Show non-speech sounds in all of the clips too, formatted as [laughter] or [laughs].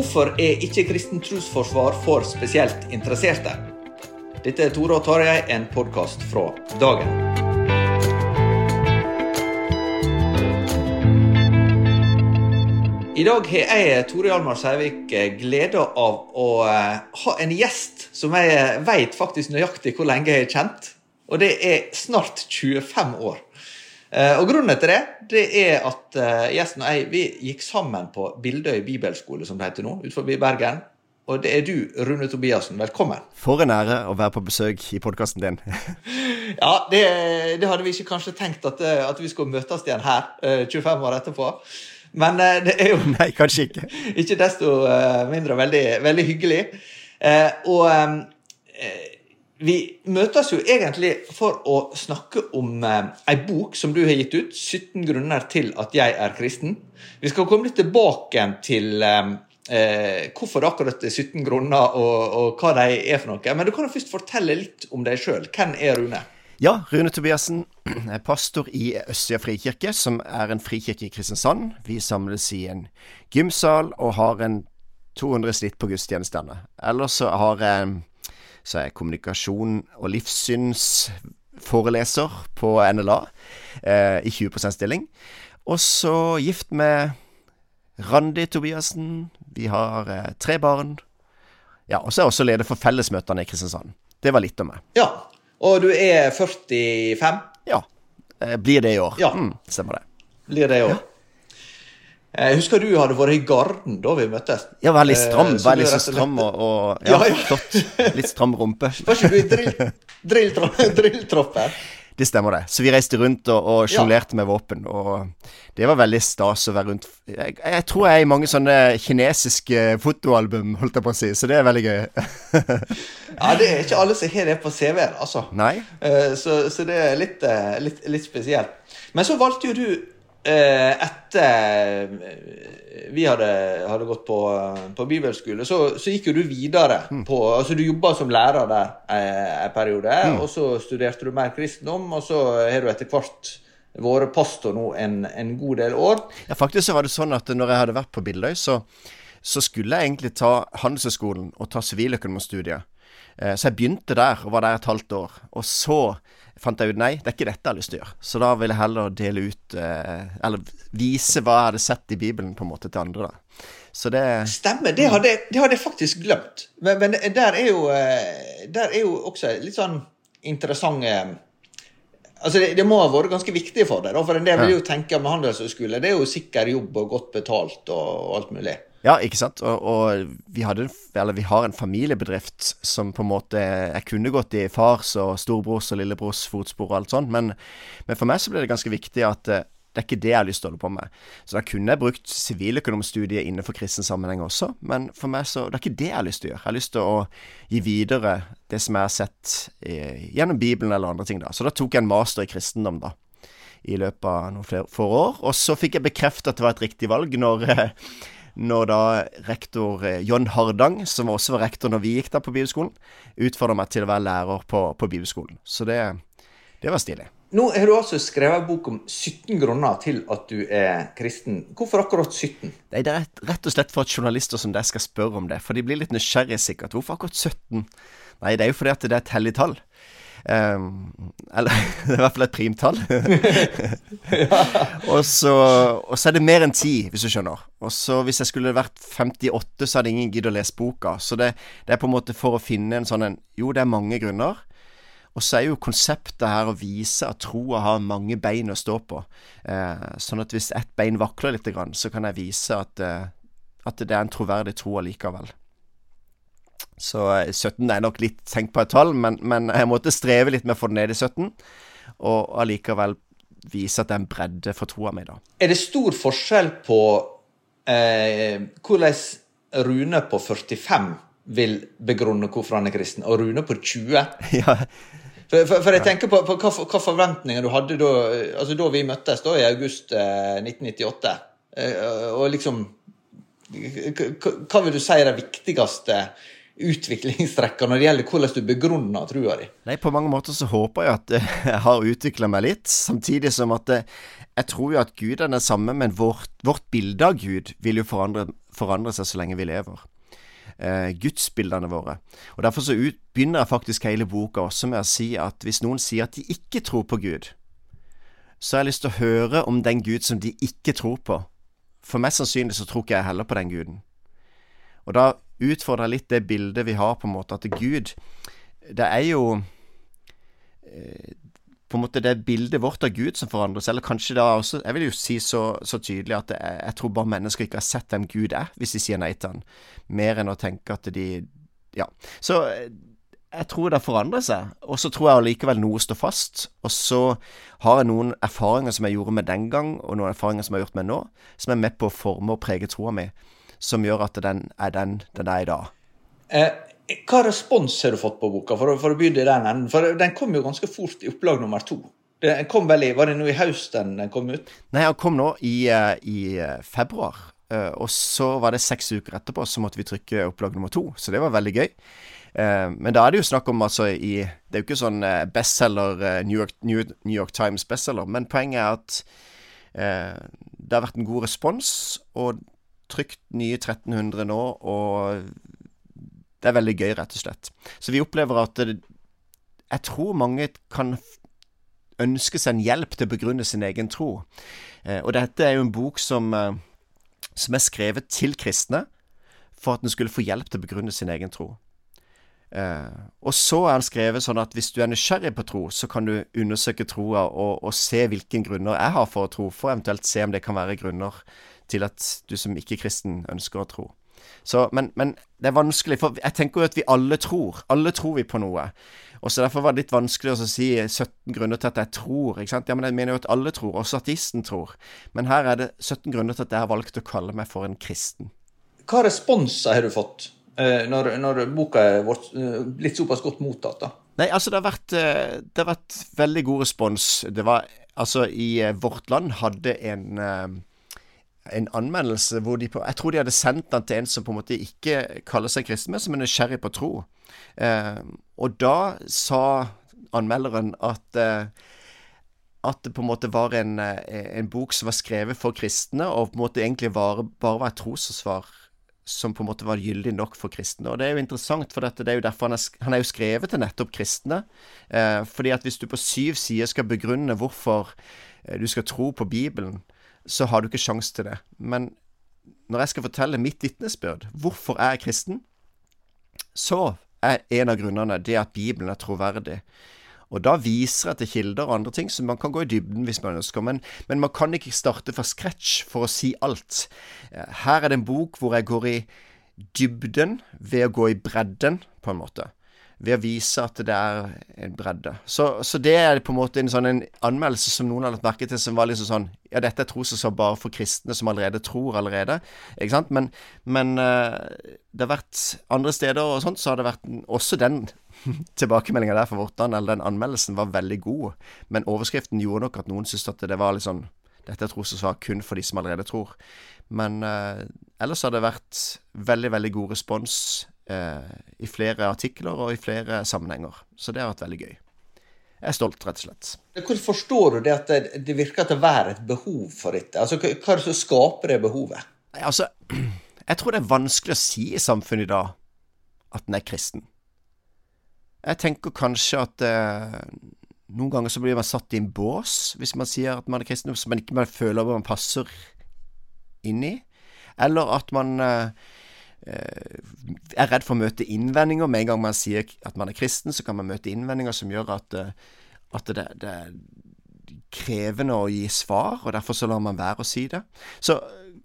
Hvorfor er ikke kristent trosforsvar for spesielt interesserte? Dette er Tore og Tarjei, en podkast fra dagen. I dag har jeg, Tore Hjalmar Seivik, gleda av å eh, ha en gjest som jeg veit faktisk nøyaktig hvor lenge jeg har kjent. Og det er snart 25 år. Eh, Og Grunnen til det det er at eh, gjesten og jeg vi gikk sammen på Bildøy bibelskole, som det heter nå, utenfor Bergen. Og det er du, Rune Tobiassen. Velkommen. For en ære å være på besøk i podkasten din. [laughs] Ja, det, det hadde vi ikke kanskje tenkt at, eh, at vi skulle møtes igjen her eh, 25 år etterpå. Men det er jo [laughs] Nei, kanskje ikke. [laughs] ikke desto mindre veldig, veldig hyggelig. Og vi møtes jo egentlig for å snakke om eh, ei bok som du har gitt ut, 17 grunner til at jeg er kristen. Vi skal komme litt tilbake til eh, eh, hvorfor akkurat 17 grunner og, og hva de er for noe. Men du kan jo først fortelle litt om deg sjøl. Hvem er Rune? Ja, Rune Tobiassen er pastor i Østsida frikirke, som er en frikirke i Kristiansand. Vi samles i en gymsal og har en 200 snitt på gudstjenestene. Ellers så har jeg så er jeg kommunikasjon og livssynsforeleser på NLA eh, i 20 %-stilling. Og så gift med Randi Tobiassen. Vi har eh, tre barn. Ja, Og så er jeg også leder for fellesmøtene i Kristiansand. Det var litt om meg. Ja, og du er 45? Ja. Eh, blir det i år. Ja. Mm, stemmer det. Blir det i år? Jeg husker du hadde vært i Garden da vi møttes. Ja, veldig stram. Eh, Veldig så stram og, og ja, Ja, ja. flott. Litt stram rumpe. [laughs] Var ikke du i drill, drilltro- [laughs] Det stemmer det. Så vi reiste rundt og, og sjonglerte med våpen, og det var veldig stas å være rundt jeg, jeg tror jeg er i mange sånne kinesiske fotoalbum, holdt jeg på å si, så det er veldig gøy. [laughs] Ja, det er ikke alle som har det på CV-en, altså. Nei? Eh, Så, så det er litt, eh, litt, litt spesielt. Men så valgte jo du eh, etter eh, vi hadde, hadde gått på, på bibelskole, så, så gikk jo du videre. på, altså Du jobba som lærer der eh, en periode, og så studerte du mer kristendom, og så har du etter hvert vært pastor nå en, en god del år. Ja, faktisk så var det sånn at når jeg hadde vært på Billøy, så, så skulle jeg egentlig ta Handelshøyskolen og ta siviløkonomistudiet. Eh, Så jeg begynte der og var der et halvt år. Og så fant jeg ut nei, det er ikke dette jeg har lyst til å gjøre. Så da vil jeg heller dele ut eh, Eller vise hva jeg hadde sett i Bibelen på en måte til andre, da. Så det Stemmer, det hadde, det hadde jeg faktisk glemt. Men, men der, er jo, eh, der er jo også litt sånn interessant eh, Altså det, det må ha vært ganske viktig for deg. da, For en del vil jo tenke med handelshøyskole det er jo sikker jobb og godt betalt og, og alt mulig. Ja, ikke sant. Og, og vi, hadde, vi har en familiebedrift som på en måte Jeg kunne gått i fars og storebrors og lillebrors fotspor og alt sånt, men, men for meg så ble det ganske viktig at eh, det er ikke det jeg har lyst til å holde på med. Så da kunne jeg brukt siviløkonomstudiet innenfor kristen sammenheng også, men for meg så Det er ikke det jeg har lyst til å gjøre. Jeg har lyst til å gi videre det som jeg har sett i, gjennom Bibelen eller andre ting, da. Så da tok jeg en master i kristendom, da. I løpet av noen flere få år. Og så fikk jeg bekreftet at det var et riktig valg når eh, når da rektor eh, John Hardang, som også var rektor når vi gikk der på bibelskolen, utfordra meg til å være lærer på, på bibelskolen. Så det, det, var stilig. Nå har du altså skrevet en bok om 17 grunner til at du er kristen. Hvorfor akkurat 17? Det er rett og slett for at journalister som deg skal spørre om det. For de blir litt nysgjerrige sikkert. Hvorfor akkurat 17? Nei, det er jo fordi at det er et hellig tall. Um, eller [laughs] det er i hvert fall et primtall. [laughs] og, så, og, så, er det mer enn ti, hvis du skjønner. Og så Hvis jeg skulle vært 58, så hadde ingen giddet å lese boka. Så det, det, er på en måte for å finne en sånn en Jo, det er mange grunner. Og så er jo konseptet her å vise at troa har mange bein å stå på. Eh, sånn at hvis ett bein vakler litt, så kan jeg vise at, eh, at det er en troverdig tro allikevel. Så 17 eh, er nok litt tenkt på et tall, men, men, jeg måtte streve litt med å få det ned i 17. Og allikevel vise at det er en bredde for troa mi, da. Er det stor forskjell på eh, hvordan Rune på 45 vil begrunne hvorfor han er kristen, og Rune på 20? [laughs] ja. For, for, for, jeg tenker på, på hva, hva, forventninger du hadde da, altså da vi møttes, da i august eh, 1998. Eh, og liksom Hva vil du si er det viktigste utviklingstrekker når det gjelder hvordan du begrunner trua di? Nei, På mange måter så håper jeg at jeg har utvikla meg litt, samtidig som at jeg tror jo at Gud er den samme, men vårt, vårt bilde av Gud vil jo forandre, forandre, seg så lenge vi lever. Eh, gudsbildene våre. Og Derfor så ut, begynner jeg faktisk hele boka også med å si at hvis noen sier at de ikke tror på Gud, så har jeg lyst til å høre om den Gud som de ikke tror på. For mest sannsynlig så tror ikke jeg heller på den guden. Og da utfordre litt det bildet vi har, på en måte, at Gud Det er jo eh, på en måte det bildet vårt av Gud som forandres, eller kanskje da også Jeg vil jo si så, så tydelig at jeg, jeg, tror bare mennesker ikke har sett hvem Gud er, hvis de sier nei til han, mer enn å tenke at de Ja. Så eh, jeg tror det forandrer seg, og så tror jeg allikevel noe står fast. Og så har jeg noen erfaringer som jeg gjorde med den gang, og noen erfaringer som jeg har gjort med nå, som er med på å forme og prege troa mi som gjør at den er den den er i dag. Eh, hva respons har du fått på boka, for for å begynne i den enden? For den kom jo ganske fort i opplag nummer to. Den kom vel i, Var det nå i høst den kom ut? Nei, den kom nå i, eh, i eh, februar. Uh, og så var det seks uker etterpå så måtte vi trykke opplag nummer to. Så det var veldig gøy. Men da er det jo snakk om altså i Det er jo ikke sånn bestselger, New York, New, New, York Times bestselger, men poenget er at det har vært en god respons, og trykt nye 1300 nå, og det er veldig gøy, rett og slett. Så vi opplever at det, jeg tror mange kan ønske seg en hjelp til å begrunne sin egen tro. Eh, og dette er jo en bok som, eh, som er skrevet til kristne for at den skulle få hjelp til å begrunne sin egen tro. Eh, og så er den skrevet sånn at hvis du er nysgjerrig på tro, så kan du undersøke troa og, og se hvilke grunner jeg har for å tro, for eventuelt se om det kan være grunner til at du som ikke-kristen ønsker å tro. Så, men, men, det er vanskelig, for jeg tenker jo at vi alle tror. Alle tror vi på noe. Og så Derfor var det litt vanskelig å si 17 grunner til at jeg tror. ikke sant? Ja, men Jeg mener jo at alle tror, også ateisten tror. Men her er det 17 grunner til at jeg har valgt å kalle meg for en kristen. Hva responser har du fått eh, når, når boka er eh, blitt såpass godt mottatt? da? Nei, altså det har vært, eh, det har vært veldig god respons. Det var Altså, i Vårt Land hadde en en anmeldelse hvor de på Jeg tror de hadde sendt den til en som på en måte ikke kaller seg kristen, men som er nysgjerrig på tro. Eh, og da sa anmelderen at eh, at det på en måte var en, eh, en, bok som var skrevet for kristne, og på en måte egentlig bare, bare var et trosforsvar som på en måte var gyldig nok for kristne. Og Det er jo interessant, for dette, det er jo derfor han er, han er jo skrevet til nettopp kristne. Eh, fordi at hvis du på syv sider skal begrunne hvorfor eh, du skal tro på Bibelen, så har du ikke sjanse til det. Men når jeg skal fortelle mitt vitnesbyrd, hvorfor jeg er kristen, så er en av grunnene det at Bibelen er troverdig. Og da viser jeg til kilder og andre ting, så man kan gå i dybden hvis man ønsker. Men, men man kan ikke starte fra scratch for å si alt. Her er det en bok hvor jeg går i dybden ved å gå i bredden, på en måte. Ved å vise at det er en bredde. Så, så det er på en måte en sånn en anmeldelse som noen har lagt merke til, som var liksom sånn Ja, dette er trosforsvar bare for kristne som allerede tror allerede. Ikke sant? Men, men uh, det har vært andre steder og sånt, så har det vært også den [laughs] tilbakemeldinga der fra Vortan, eller den anmeldelsen, var veldig god. Men overskriften gjorde nok at noen syntes at det var litt sånn Dette er trosforsvar kun for de som allerede tror. Men uh, ellers har det vært veldig, veldig god respons eh, i flere artikler og i flere sammenhenger. Så det har vært veldig gøy. Jeg er stolt, rett og slett. Hvordan forstår du det at det, det virker til å være et behov for dette? Altså, Hva er det som skaper det behovet? Nei, altså, [clears throat] jeg tror det er vanskelig å si i samfunnet i dag at en er kristen. Jeg tenker kanskje at eh, noen ganger så blir man satt i en bås hvis man sier at man er kristen, som man ikke føler at man passer inn i. Eller at man eh, Eh, er redd for å møte innvendinger. Med en gang man sier at man er kristen, så kan man møte innvendinger som gjør at, eh, at det, det, er krevende å gi svar, og derfor så lar man være å si det. Så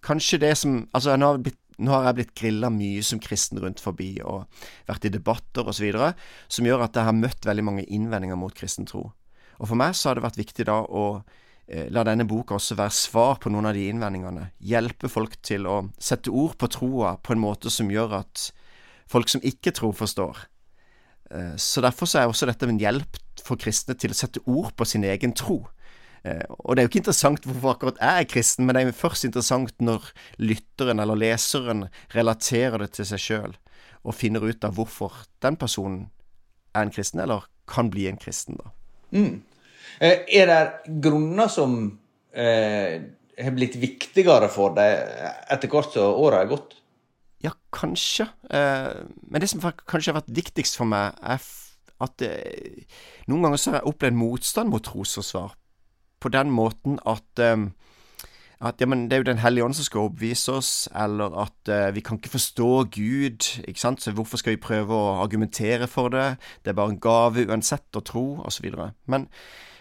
kanskje det som Altså, nå har, blitt, nå har jeg blitt grilla mye som kristen rundt forbi, og vært i debatter osv., som gjør at jeg har møtt veldig mange innvendinger mot kristen tro. Og for meg så har det vært viktig da å Eh, la denne boka også være svar på noen av de innvendingene. Hjelpe folk til å sette ord på troa på en måte som gjør at folk som ikke tror, forstår. Eh, så derfor så er også dette en hjelp for kristne til å sette ord på sin egen tro. Eh, og det er jo ikke interessant hvorfor akkurat jeg er kristen, men det er jo først interessant når lytteren eller leseren relaterer det til seg sjøl, og finner ut av hvorfor den personen er en kristen, eller kan bli en kristen, da. Mm. Eh, er det grunner som eh, har blitt viktigere for deg etter hvert som åra har gått? Ja, kanskje. Eh, men det som kanskje har vært viktigst for meg, er at det, noen ganger så har jeg opplevd motstand mot trosforsvar. På den måten at at ja, men det er jo Den hellige ånd som skal oppvise oss, eller at uh, vi kan ikke forstå Gud, ikke sant, så hvorfor skal vi prøve å argumentere for det? Det er bare en gave uansett å tro, osv. Men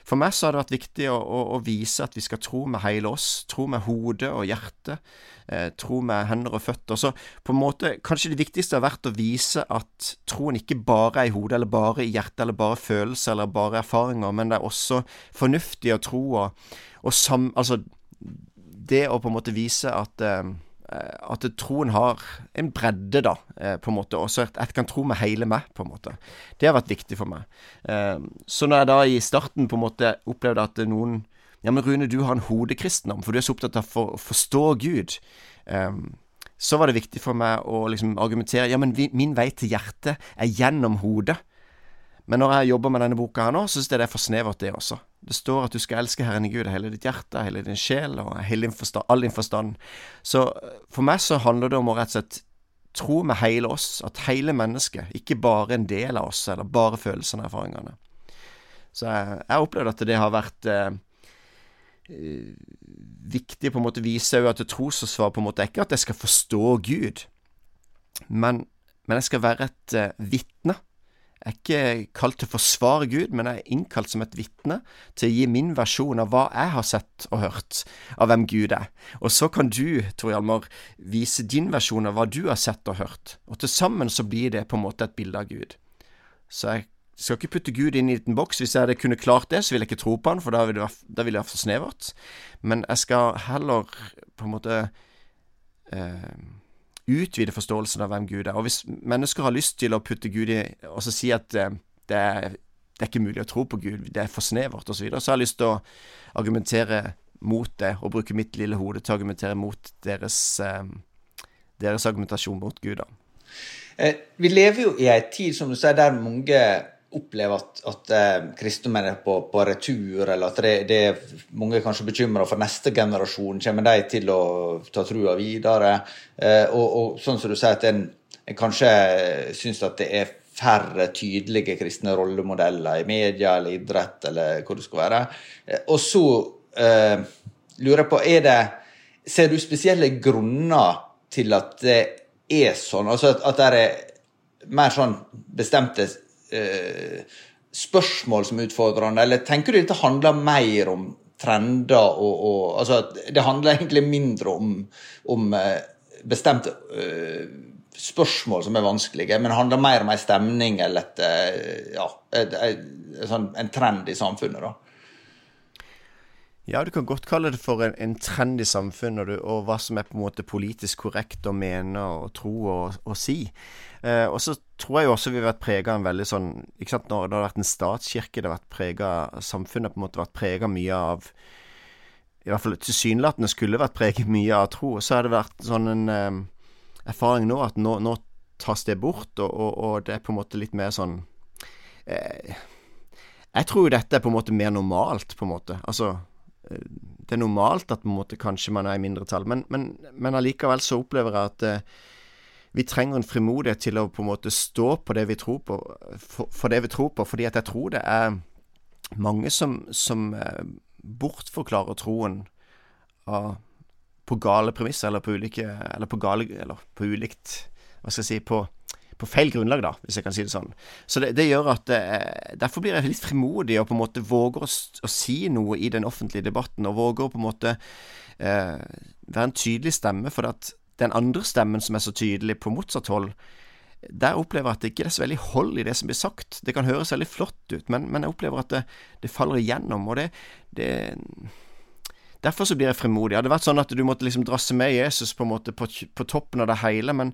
for meg så har det vært viktig å, å, å, vise at vi skal tro med hele oss. Tro med hodet og hjertet. Eh, tro med hender og føtter. Så på en måte, kanskje det viktigste har vært å vise at troen ikke bare er i hodet, eller bare i hjertet, eller bare følelser, eller bare erfaringer, men det er også fornuftig å tro og, og sam... Altså, det å på en måte vise at eh, at troen har en bredde, da, eh, på en måte. Også at jeg kan tro med hele meg, på en måte. Det har vært viktig for meg. Eh, så når jeg da i starten på en måte opplevde at noen Ja, men Rune, du har en hodekristendom, for du er så opptatt av å forstå Gud. Så var det viktig for meg å liksom argumentere Ja, men min vei til hjertet er gjennom hodet. Men når jeg jobber med denne boka her nå, så syns jeg det er for snevert, det også. Det står at du skal elske Herren i Gud av hele ditt hjerte, hele din sjel og hele din forstand, all din forstand. Så for meg så handler det om å rett og slett tro med hele oss, at hele mennesket, ikke bare en del av oss, eller bare følelsene og erfaringene. Så jeg, har opplevde at det har vært eh, eh viktig på en måte å vise at trosforsvar på en måte er ikke at jeg skal forstå Gud, men, men jeg skal være et eh, vitne jeg er ikke kalt til å forsvare Gud, men jeg er innkalt som et vitne til å gi min versjon av hva jeg har sett og hørt av hvem Gud er. Og så kan du, Tor Hjalmar, vise din versjon av hva du har sett og hørt. Og til sammen så blir det på en måte et bilde av Gud. Så jeg skal ikke putte Gud inn i en liten boks. Hvis jeg hadde kunne klart det, så ville jeg ikke tro på han, for da ville det vært for snevert. Men jeg skal heller på en måte eh, utvide forståelsen av hvem Gud er. Og hvis mennesker har lyst til å putte Gud i og så si at eh, det, er, det, er, ikke mulig å tro på Gud, det er for snevert osv., så, videre, så har jeg lyst til å argumentere mot det, og bruke mitt lille hode til å argumentere mot deres, eh, deres argumentasjon mot Gud. da. Eh, vi lever jo i ei tid som du sier, der mange opplever at, at eh, kristendommen er på, på, retur, eller at det, det er mange kanskje bekymra for neste generasjon. Kommer de til å ta trua videre? Eh, og, og, sånn som du sier, at en, kanskje syns at det er færre tydelige kristne rollemodeller i media eller idrett eller hvor det skal være. Eh, og så eh, lurer jeg på, det Ser du spesielle grunner til at det er sånn? Altså at, at det er mer sånn bestemte eh, spørsmål som er utfordrende, eller tenker du dette handler mer om trender og, og altså Det handler egentlig mindre om, om eh, bestemte eh, spørsmål som er vanskelige, men handler mer om ei stemning eller et, eh, ja, et, et, sånn, en trend i samfunnet. da. Ja, du kan godt kalle det for en, en trend i samfunnet, og, og, hva som er på en måte politisk korrekt å mene og tro og, og si. Eh, og så tror jeg jo også vi har vært prega av en veldig sånn ikke sant, Når det har vært en statskirke, det har vært prega Samfunnet på en måte vært prega mye av I hvert fall tilsynelatende skulle vært preget mye av tro. Så har det vært sånn en eh, erfaring nå at nå, nå tas det bort, og, og, og, det er på en måte litt mer sånn eh, Jeg tror jo dette er på en måte mer normalt, på en måte. Altså det er normalt at på en måte kanskje man er i mindretall, men, men, men allikevel så opplever jeg at eh, vi trenger en frimodighet til å på en måte stå på det vi tror på, for, for det vi tror på, fordi at jeg tror det er mange som, som eh, bortforklarer troen av, på gale premisser, eller på ulike Eller på gale Eller på ulikt Hva skal jeg si På på feil grunnlag, da, hvis jeg kan si det sånn. Så det, det gjør at eh, Derfor blir jeg litt frimodig og på en måte våger å, å, si noe i den offentlige debatten, og våger å på en måte eh, være en tydelig stemme, for at den andre stemmen som er så tydelig på motsatt hold, der opplever jeg at det ikke er så veldig hold i det som blir sagt. Det kan høres veldig flott ut, men, men jeg opplever at det, det faller igjennom, og det, det Derfor så blir jeg frimodig. Det hadde vært sånn at du måtte liksom drasse med Jesus på en på, på toppen av det hele, men,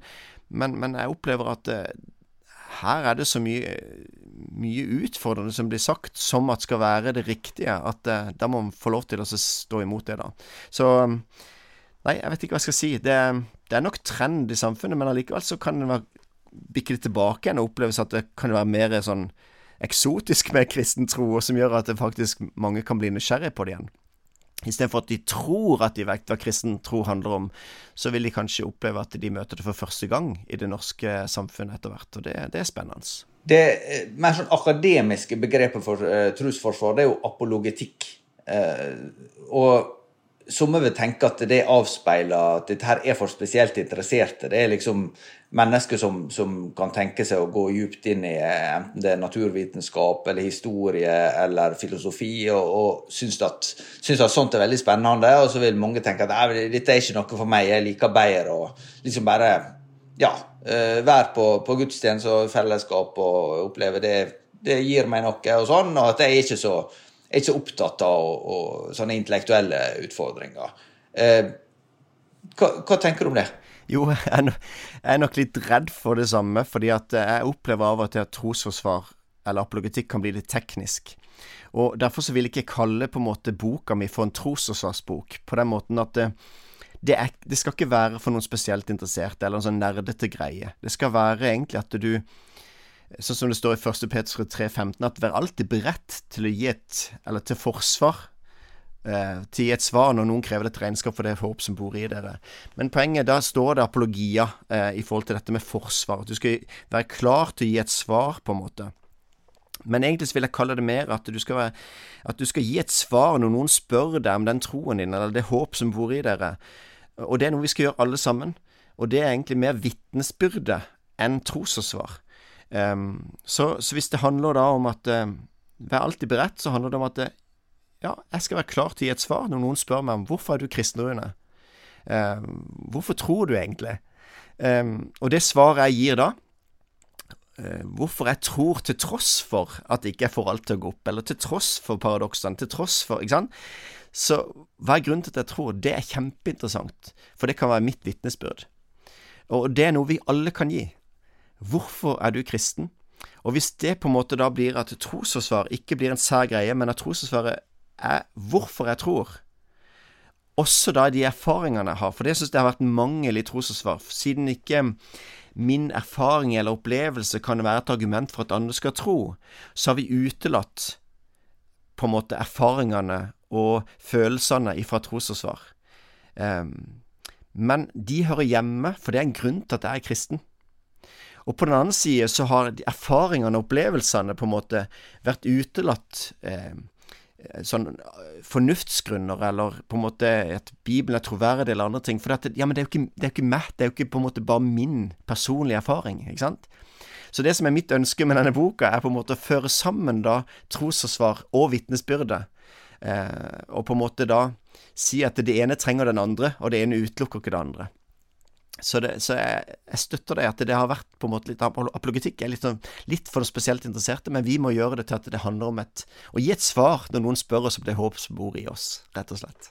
men, men jeg opplever at det, her er det så mye, mye, utfordrende som blir sagt, som at skal være det riktige, at uh, da må man få lov til å stå imot det, da. Så Nei, jeg vet ikke hva jeg skal si. Det, det er nok trend i samfunnet, men allikevel så kan det bikke det tilbake igjen og oppleves at det kan være mer sånn eksotisk med kristen tro, som gjør at det faktisk mange kan bli nysgjerrig på det igjen. Istedenfor at de tror at de vet hva kristen tro handler om, så vil de kanskje oppleve at de møter det for første gang i det norske samfunnet etter hvert. Og det, det er spennende. Det eh, mer sånn akademiske begrepet for uh, trosforsvar, det er jo apologetikk. Uh, og Somme vil tenke at det avspeiler at dette her er for spesielt interesserte. Det er liksom mennesker som, som kan tenke seg å gå djupt inn i eh, enten det er naturvitenskap eller historie eller filosofi, og, og syns, at, syns at sånt er veldig spennende. Og så vil mange tenke at dette er ikke noe for meg, jeg liker bedre å liksom bare ja, uh, være på, på gudstjeneste og fellesskap og oppleve det. Det gir meg noe, og sånn, og at jeg er ikke så er ikke så opptatt av og, og sånne intellektuelle utfordringer. Eh, hva, hva, tenker du om det? Jo, jeg er nok litt redd for det samme, fordi at jeg opplever av og til at trosforsvar eller apologetikk kan bli litt teknisk. Og Derfor så vil jeg ikke kalle på en måte boka mi for en trosforsvarsbok, på den måten at det, det, er, det, skal ikke være for noen spesielt interesserte eller en sånn nerdete greie. Det skal være egentlig at du sånn som det står i 1. Peter 3,15, at vær alltid beredt til å gi et, eller til forsvar, eh, til å gi et svar når noen krever et regnskap for det håp som bor i dere. Men poenget, da står det apologia eh, i forhold til dette med forsvar. At du skal være klar til å gi et svar, på en måte. Men egentlig vil jeg kalle det mer at du, skal være, at du skal gi et svar når noen spør deg om den troen din, eller det håp som bor i dere. Og det er noe vi skal gjøre alle sammen. Og det er egentlig mer vitnesbyrde enn trosforsvar. Så, så, hvis det handler da om at Vær alltid beredt, så handler det om at uh, ja, jeg skal være klar til å gi et svar når noen spør meg om hvorfor er du kristen, Rune? Uh, hvorfor tror du egentlig? Um, og det svaret jeg gir da, uh, hvorfor jeg tror til tross for at ikke jeg får alt til å gå opp, eller til tross for paradoksene, til tross for Ikke sant? Så hva er grunnen til at jeg tror? Det er kjempeinteressant, for det kan være mitt vitnesbyrd. Og det er noe vi alle kan gi. Hvorfor er du kristen? Og hvis det på en måte da blir at trosforsvar ikke blir en sær greie, men at trosforsvaret er hvorfor jeg tror, også da de erfaringene jeg har, for det syns jeg har vært mangel i trosforsvar, siden ikke min erfaring eller opplevelse kan være et argument for at andre skal tro, så har vi utelatt på en måte erfaringene og følelsene ifra trosforsvar. Um, men de hører hjemme, for det er en grunn til at jeg er kristen. Og på den andre side så har erfaringene og opplevelsene på en måte vært utelatt. Eh, sånn eh, fornuftsgrunner, eller på en måte at Bibelen er troverdig, eller andre ting. For det, ja, men det er jo ikke, ikke meg, det er jo ikke på en måte bare min personlige erfaring. ikke sant? Så det som er mitt ønske med denne boka, er på en måte å føre sammen da trosforsvar og vitnesbyrde. Eh, og på en måte da si at det ene trenger den andre, og det ene utelukker ikke det andre. Så, det, så jeg, jeg, støtter det at det har vært på en måte litt Apologetikk er litt, sånn, litt for spesielt interesserte, men vi må gjøre det til at det handler om et, å gi et svar når noen spør oss om det håp som bor i oss, rett og slett.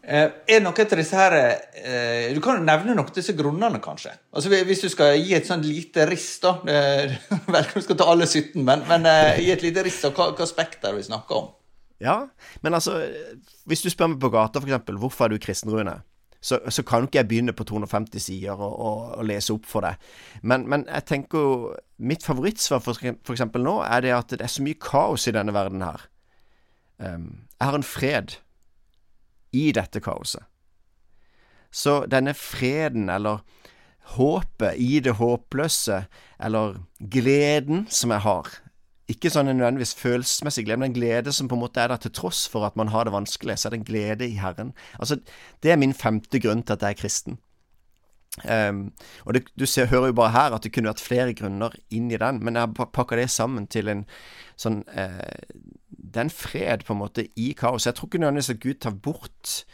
Eh, er noe til disse her eh, Du kan nevne noen av disse grunnene, kanskje? Altså Hvis du skal gi et sånn lite riss, da eh, [laughs] Velkommen skal ta alle 17, men, men eh, gi et lite riss av hva, hva spekter vi snakker om. Ja, men altså Hvis du spør meg på gata, f.eks., hvorfor er du kristen, Rune? Så, så, kan ikke jeg begynne på 250 sider og, og, og lese opp for deg. Men, men, jeg tenker jo Mitt favorittsvar for, for, eksempel nå er det at det er så mye kaos i denne verden her. Um, jeg har en fred i dette kaoset. Så denne freden, eller håpet i det håpløse, eller gleden som jeg har, ikke sånn en nødvendigvis følelsesmessig glede, men en glede som på en måte er der til tross for at man har det vanskelig. Så er det en glede i Herren. Altså, Det er min femte grunn til at jeg er kristen. Um, og det, Du ser, hører jo bare her at det kunne vært flere grunner inn i den, men jeg pakker det sammen til en sånn uh, Det er en fred, på en måte, i kaos. Jeg tror ikke nødvendigvis at Gud tar bort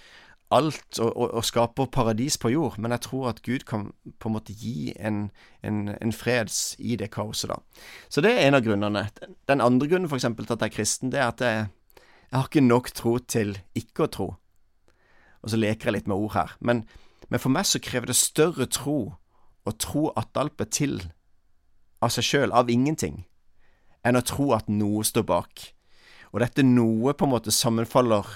alt og, og, og, skaper paradis på jord, men jeg tror at Gud kan på en måte gi en, en, en freds i det kaoset, da. Så det er en av grunnene. Den andre grunnen eksempel, til at jeg er kristen, det er at jeg, jeg har ikke nok tro til ikke å tro. Og så leker jeg litt med ord her. Men, men for meg så krever det større tro å tro at til av seg sjøl, av ingenting, enn å tro at noe står bak. Og dette noe på en måte sammenfaller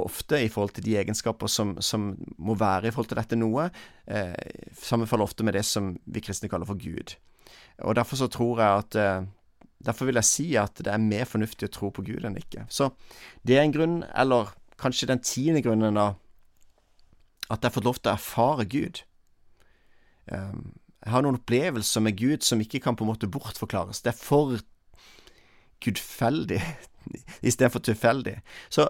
ofte i forhold til de egenskaper som, som må være i forhold til dette noe, eh, sammenfaller ofte med det som vi kristne kaller for Gud. Og Derfor så tror jeg at eh, Derfor vil jeg si at det er mer fornuftig å tro på Gud enn ikke. Så det er en grunn, eller kanskje den tiende grunnen, da, at jeg har fått lov til å erfare Gud. Um, jeg har noen opplevelser med Gud som ikke kan på en måte bortforklares. Det er for gudfeldig [laughs] istedenfor tilfeldig. Så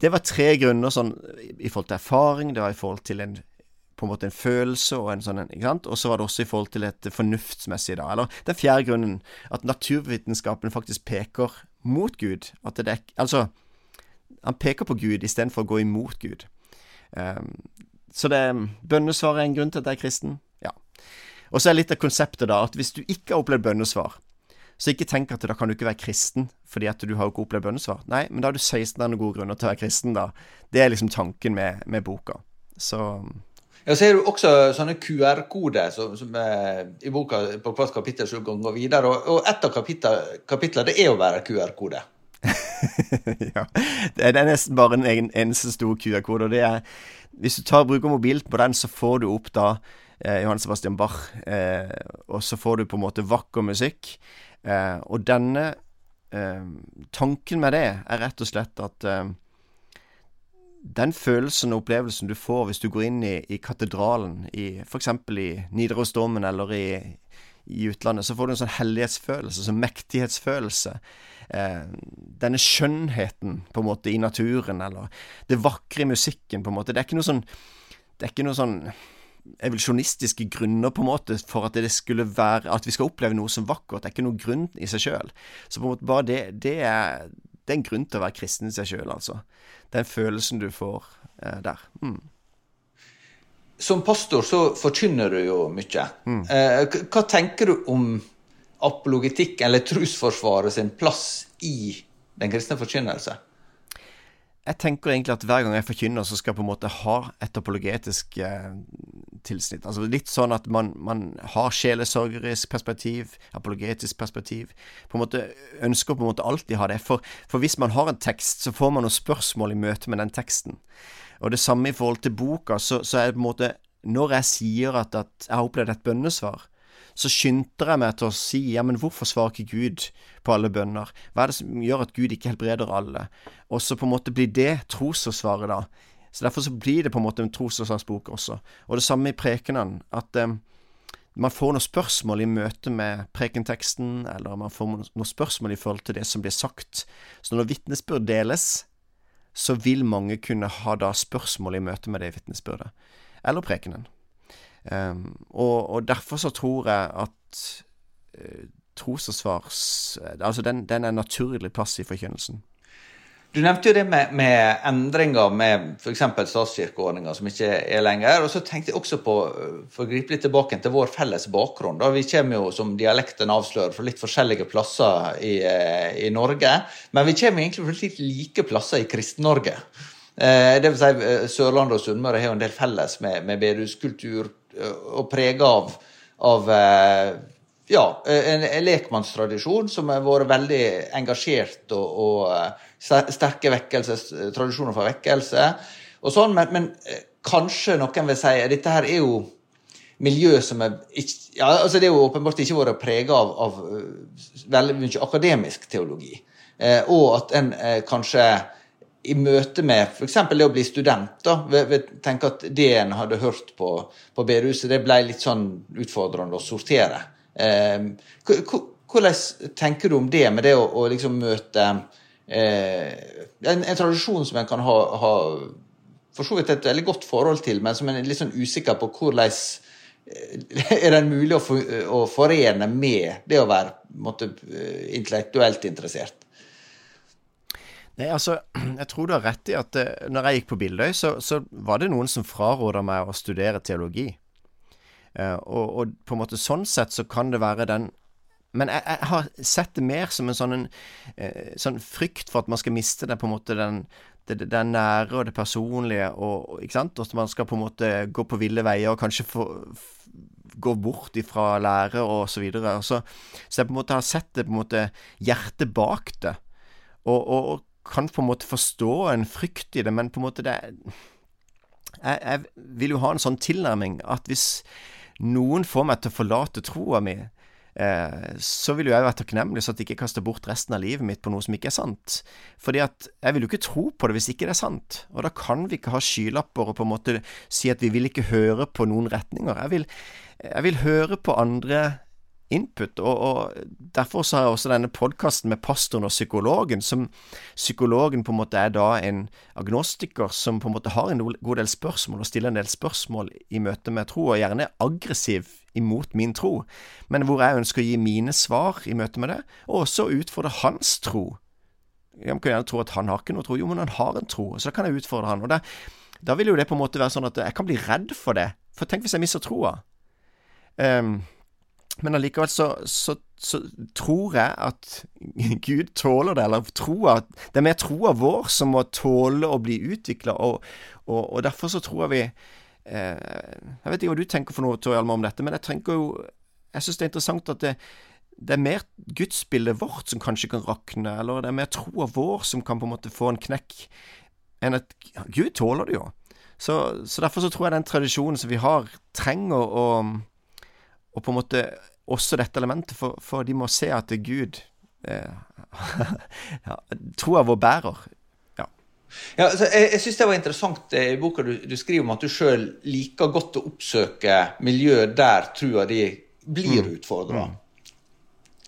det var tre grunner sånn i forhold til erfaring, det var i forhold til en på en måte en følelse og en sånn ikke sant? Og så var det også i forhold til et fornuftsmessig, da. Eller den fjerde grunnen, at naturvitenskapen faktisk peker mot Gud. At det er Altså, han peker på Gud istedenfor å gå imot Gud. Um, så det bønnesvar er en grunn til at jeg er kristen. Ja. Og så er litt av konseptet, da, at hvis du ikke har opplevd bønnesvar, så ikke tenk at da kan du ikke være kristen fordi at du har jo ikke opplevd bønnesvar. Nei, men da har du 16 andre gode grunner til å være kristen, da. Det er liksom tanken med, med boka. Så ja, så er det også sånne QR-koder som, som i boka på hvert kapittel som går videre. Og, og et av kapitlene det er å være QR-kode. [laughs] ja. Det er nesten bare en egen eneste stor QR-kode. og det er Hvis du tar, bruker mobilen på den, så får du opp da eh, Johan Sebastian Bach, eh, og så får du på en måte vakker musikk. Eh, og denne eh, Tanken med det er rett og slett at eh, den følelsen og opplevelsen du får hvis du går inn i, i katedralen, i f.eks. i Nidarosdomen eller i, i, utlandet, så får du en sånn hellighetsfølelse, sånn mektighetsfølelse. Eh, denne skjønnheten på en måte i naturen, eller det vakre i musikken, på en måte. Det er ikke noe sånn Det er ikke noe sånn evolusjonistiske grunner på en måte for at det skulle være At vi skal oppleve noe som vakkert. Det er ikke noen grunn i seg sjøl. Så på en måte bare det, det, er, det er en grunn til å være kristen i seg sjøl, altså. Den følelsen du får eh, der. Mm. Som pastor så forkynner du jo mye. Mm. Eh, hva tenker du om apologetikk, eller trosforsvaret sin plass i den kristne forkynnelse? Jeg tenker egentlig at hver gang jeg forkynner, så skal jeg på en måte ha et apologetisk eh, tilsnitt. Altså Litt sånn at man, man har sjelesorgerisk perspektiv, apologetisk perspektiv. På en måte Ønsker på en måte alltid ha det. For, for hvis man har en tekst, så får man noen spørsmål i møte med den teksten. Og det samme i forhold til boka, så, så er det på en måte Når jeg sier at, at jeg har opplevd et bønnesvar, så skynder jeg meg til å si ja, men hvorfor svarer ikke Gud på alle bønner? Hva er det som gjør at Gud ikke helbreder alle? Og så på en måte blir det trosforsvaret, da. Så Derfor så blir det på en måte en trosforsvarsbok også. Og det samme i prekenene. At eh, man får noen spørsmål i møte med prekenteksten, eller man får noen spørsmål i forhold til det som blir sagt. Så når vitnesbyrd deles, så vil mange kunne ha da spørsmål i møte med det vitnesbyrdet, eller prekenen. Um, og, og, derfor så tror jeg at uh, trosforsvars Altså den, den er en naturlig plass i forkynnelsen. Du nevnte jo det med, med endringer med f.eks. statskirkeordninga, som ikke er lenger. Og så tenkte jeg også på, for å gripe litt tilbake til vår felles bakgrunn. da Vi kommer jo, som dialekten avslører, fra litt forskjellige plasser i, eh, i Norge. Men vi kommer egentlig fra litt like plasser i Kristen-Norge. Eh, det vil si, eh, Sørlandet og Sunnmøre har jo en del felles med, med bedehuskultur, og preg av, av ja, en, en lekmannstradisjon som har vært veldig engasjert og, og sterke tradisjoner for vekkelse og sånn, men, men, eh, kanskje noen vil si at dette her er jo miljø som er ikke, ja, altså Det er jo åpenbart ikke vært prega av, av, eh, veldig mye akademisk teologi. Eh, og at en eh, kanskje i møte med f.eks. det å bli student, da, vil, vil tenke at det en hadde hørt på, på bedehuset, det ble litt sånn utfordrende å sortere. Eh, hvordan tenker du om det, med det å, å liksom møte eh, en, en, tradisjon som en kan ha, ha for så vidt et veldig godt forhold til, men som en er litt sånn usikker på hvordan eh, [laughs] er den mulig å, for, å, forene med det å være måtte, eh, intellektuelt interessert? Nei, altså, [clears throat] Jeg tror du har rett i at uh, når jeg gikk på Bildøy, så, så var det noen som fraråda meg å studere teologi. Uh, og, og, på en måte sånn sett så kan det være den men jeg, jeg, har sett det mer som en sånn, en, eh, sånn frykt for at man skal miste det, på en måte den, det, det nære og det personlige, og, ikke sant? og at man skal på en måte gå på ville veier og kanskje få, gå bort ifra lære og så videre. Så, så jeg på en måte har sett det på en måte hjertet bak det, og, og, og, kan på en måte forstå en frykt i det, men på en måte det jeg, jeg vil jo ha en sånn tilnærming at hvis noen får meg til å forlate troa mi, eh, så vil jo jeg være takknemlig så at jeg ikke kaster bort resten av livet mitt på noe som ikke er sant. Fordi at jeg vil jo ikke tro på det hvis ikke det er sant. Og da kan vi ikke ha skylapper og på en måte si at vi vil ikke høre på noen retninger. Jeg vil, jeg vil høre på andre input. Og, og, Derfor så har jeg også denne podkasten med pastoren og psykologen, som psykologen på en måte er da en agnostiker som på en måte har en god del spørsmål, og stiller en del spørsmål i møte med tro, og gjerne aggressiv imot min tro, men hvor jeg ønsker å gi mine svar i møte med det, og også utfordre hans tro. Jeg kan gjerne tro at han har ikke noe tro, jo, men han har en tro, så da kan jeg utfordre han. og det, Da vil jo det på en måte være sånn at jeg kan bli redd for det, for tenk hvis jeg mister troa. Um, men allikevel så, så, så, tror jeg at [laughs] Gud tåler det, eller troa Det er mer troa vår som må tåle å bli utvikla, og, og, og, derfor så tror jeg vi eh, Jeg vet ikke hva du tenker for noe, Tor Hjalmar, om dette, men jeg tenker jo Jeg syns det er interessant at det, det er mer gudsbildet vårt som kanskje kan rakne, eller det er mer troa vår som kan på en måte få en knekk, enn at Gud tåler det jo. Så, så derfor så tror jeg den tradisjonen som vi har, trenger å og på en måte også dette elementet, for, for de må se at det Gud eh, [laughs] ja, Troa vår bærer. Ja. ja altså, jeg jeg syns det var interessant eh, i boka du, du, skriver om at du sjøl liker godt å oppsøke miljø der trua di blir mm. utfordra. Mm.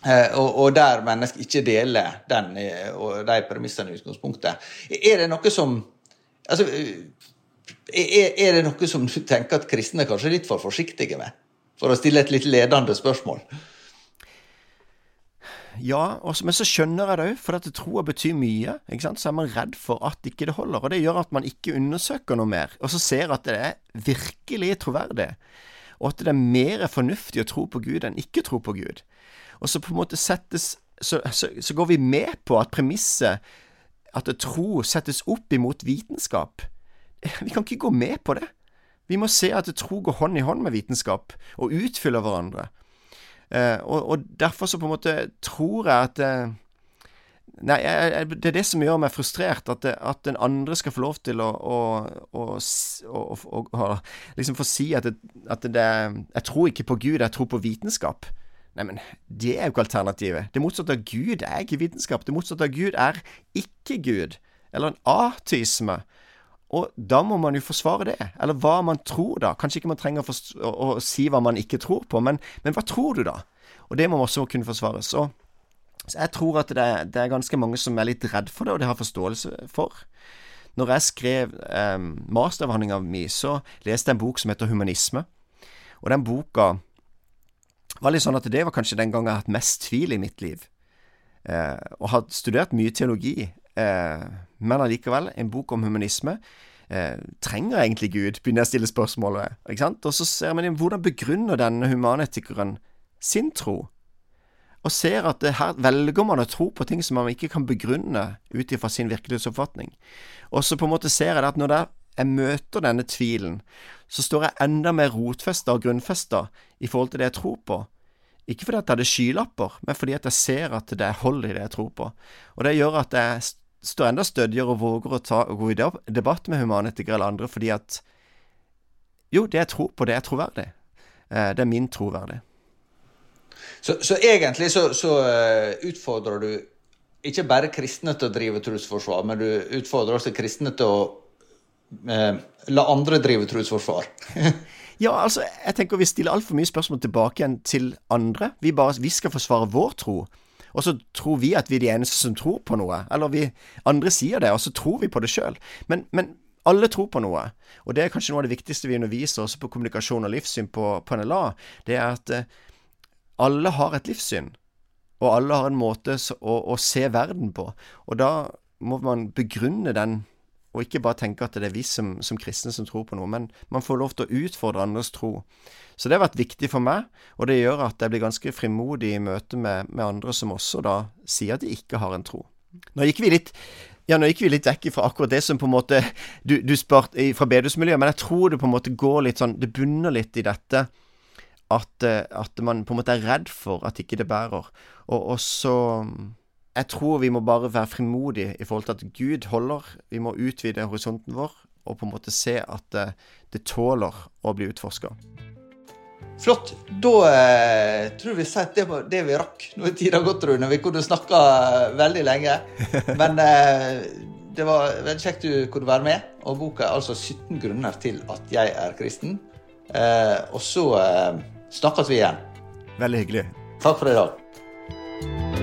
Eh, og, og, der mennesker ikke deler den eh, og de premissene i utgangspunktet. Er det noe som Altså, er, er det noe som du tenker at kristne kanskje er litt for forsiktige med? For å stille et litt ledende spørsmål. Ja, også, men så skjønner jeg det òg, for at troa betyr mye. ikke sant? Så er man redd for at ikke det holder. Og det gjør at man ikke undersøker noe mer, og så ser at det er virkelig troverdig. Og at det er mer fornuftig å tro på Gud enn ikke tro på Gud. Og så på en måte settes Så, så, så går vi med på at premisset at tro settes opp imot vitenskap. [laughs] Vi kan ikke gå med på det. Vi må se at tro går hånd i hånd med vitenskap, og utfyller hverandre. Eh, og, og, derfor så på en måte tror jeg at eh, Nei, jeg, det er det som gjør meg frustrert, at, det, at den andre skal få lov til å, å, å, å liksom få si at, det, at det, Jeg tror ikke på Gud, jeg tror på vitenskap. Nei, men det er jo ikke alternativet. Det motsatte av Gud er ikke vitenskap. Det motsatte av Gud er ikke Gud, eller en ateisme. Og da må man jo forsvare det, eller hva man tror da. Kanskje ikke man trenger å, å, si hva man ikke tror på, men, men, hva tror du da? Og det må man også kunne forsvare. Så, så jeg tror at det det er, ganske mange som er litt redd for det, og det har forståelse for. Når jeg skrev eh, masteravhandlinga mi, så leste jeg en bok som heter Humanisme. Og den boka var litt sånn at det var kanskje den gangen jeg har hatt mest tvil i mitt liv. Eh, og har studert mye teologi men allikevel en bok om humanisme. Eh, trenger egentlig Gud? Begynner jeg å stille spørsmålet. Ikke sant? Og så ser man hvordan begrunner denne humanetikeren sin tro? Og ser at her velger man å tro på ting som man ikke kan begrunne ut ifra sin virkelighetsoppfatning. Og så på en måte ser jeg at når jeg møter denne tvilen, så står jeg enda mer rotfesta og grunnfesta i forhold til det jeg tror på. Ikke fordi at jeg hadde skylapper, men fordi at jeg ser at det er hold i det jeg tror på. Og det gjør at jeg står enda stødigere og våger å ta, gå i debatt med humanetikere eller andre, fordi at jo, det jeg tror på, det er troverdig. Eh, det er min troverdig. Så, så egentlig så, så uh, utfordrer du ikke bare kristne til å drive trosforsvar, men du utfordrer også kristne til å eh, la andre drive trosforsvar. [laughs] ja, altså, jeg tenker vi stiller altfor mye spørsmål tilbake igjen til andre. Vi, bare, vi skal forsvare vår tro. Og så tror vi at vi er de eneste som tror på noe. Eller vi andre sier det, og så tror vi på det sjøl. Men, men, alle tror på noe. Og det er kanskje noe av det viktigste vi underviser også på kommunikasjon og livssyn på, på NLA. Det er at uh, alle har et livssyn, og alle har en måte å, å, se verden på. Og da må man begrunne den, og ikke bare tenke at det er vi som, som, kristne som tror på noe, men man får lov til å utfordre andres tro. Så det har vært viktig for meg, og det gjør at jeg blir ganske frimodig i møte med, med andre som også da sier at de ikke har en tro. Nå gikk vi litt ja, nå gikk vi litt vekk fra akkurat det som på en måte du, du spurte fra bedehusmiljøet, men jeg tror det på en måte går litt sånn Det bunner litt i dette at, eh, at, man på en måte er redd for at ikke det bærer. Og, og så Jeg tror vi må bare være frimodige i forhold til at Gud holder. Vi må utvide horisonten vår og på en måte se at det, eh, det tåler å bli utforska. Flott. Da eh, tror vi at det var det vi rakk. Nå er tida gått, Rune. Vi kunne snakka eh, veldig lenge. [laughs] Men eh, det var veldig kjekt du kunne være med. Og boka er altså 17 grunner til at jeg er kristen. Eh, og så snakkes vi igjen. Veldig hyggelig. Takk for i dag.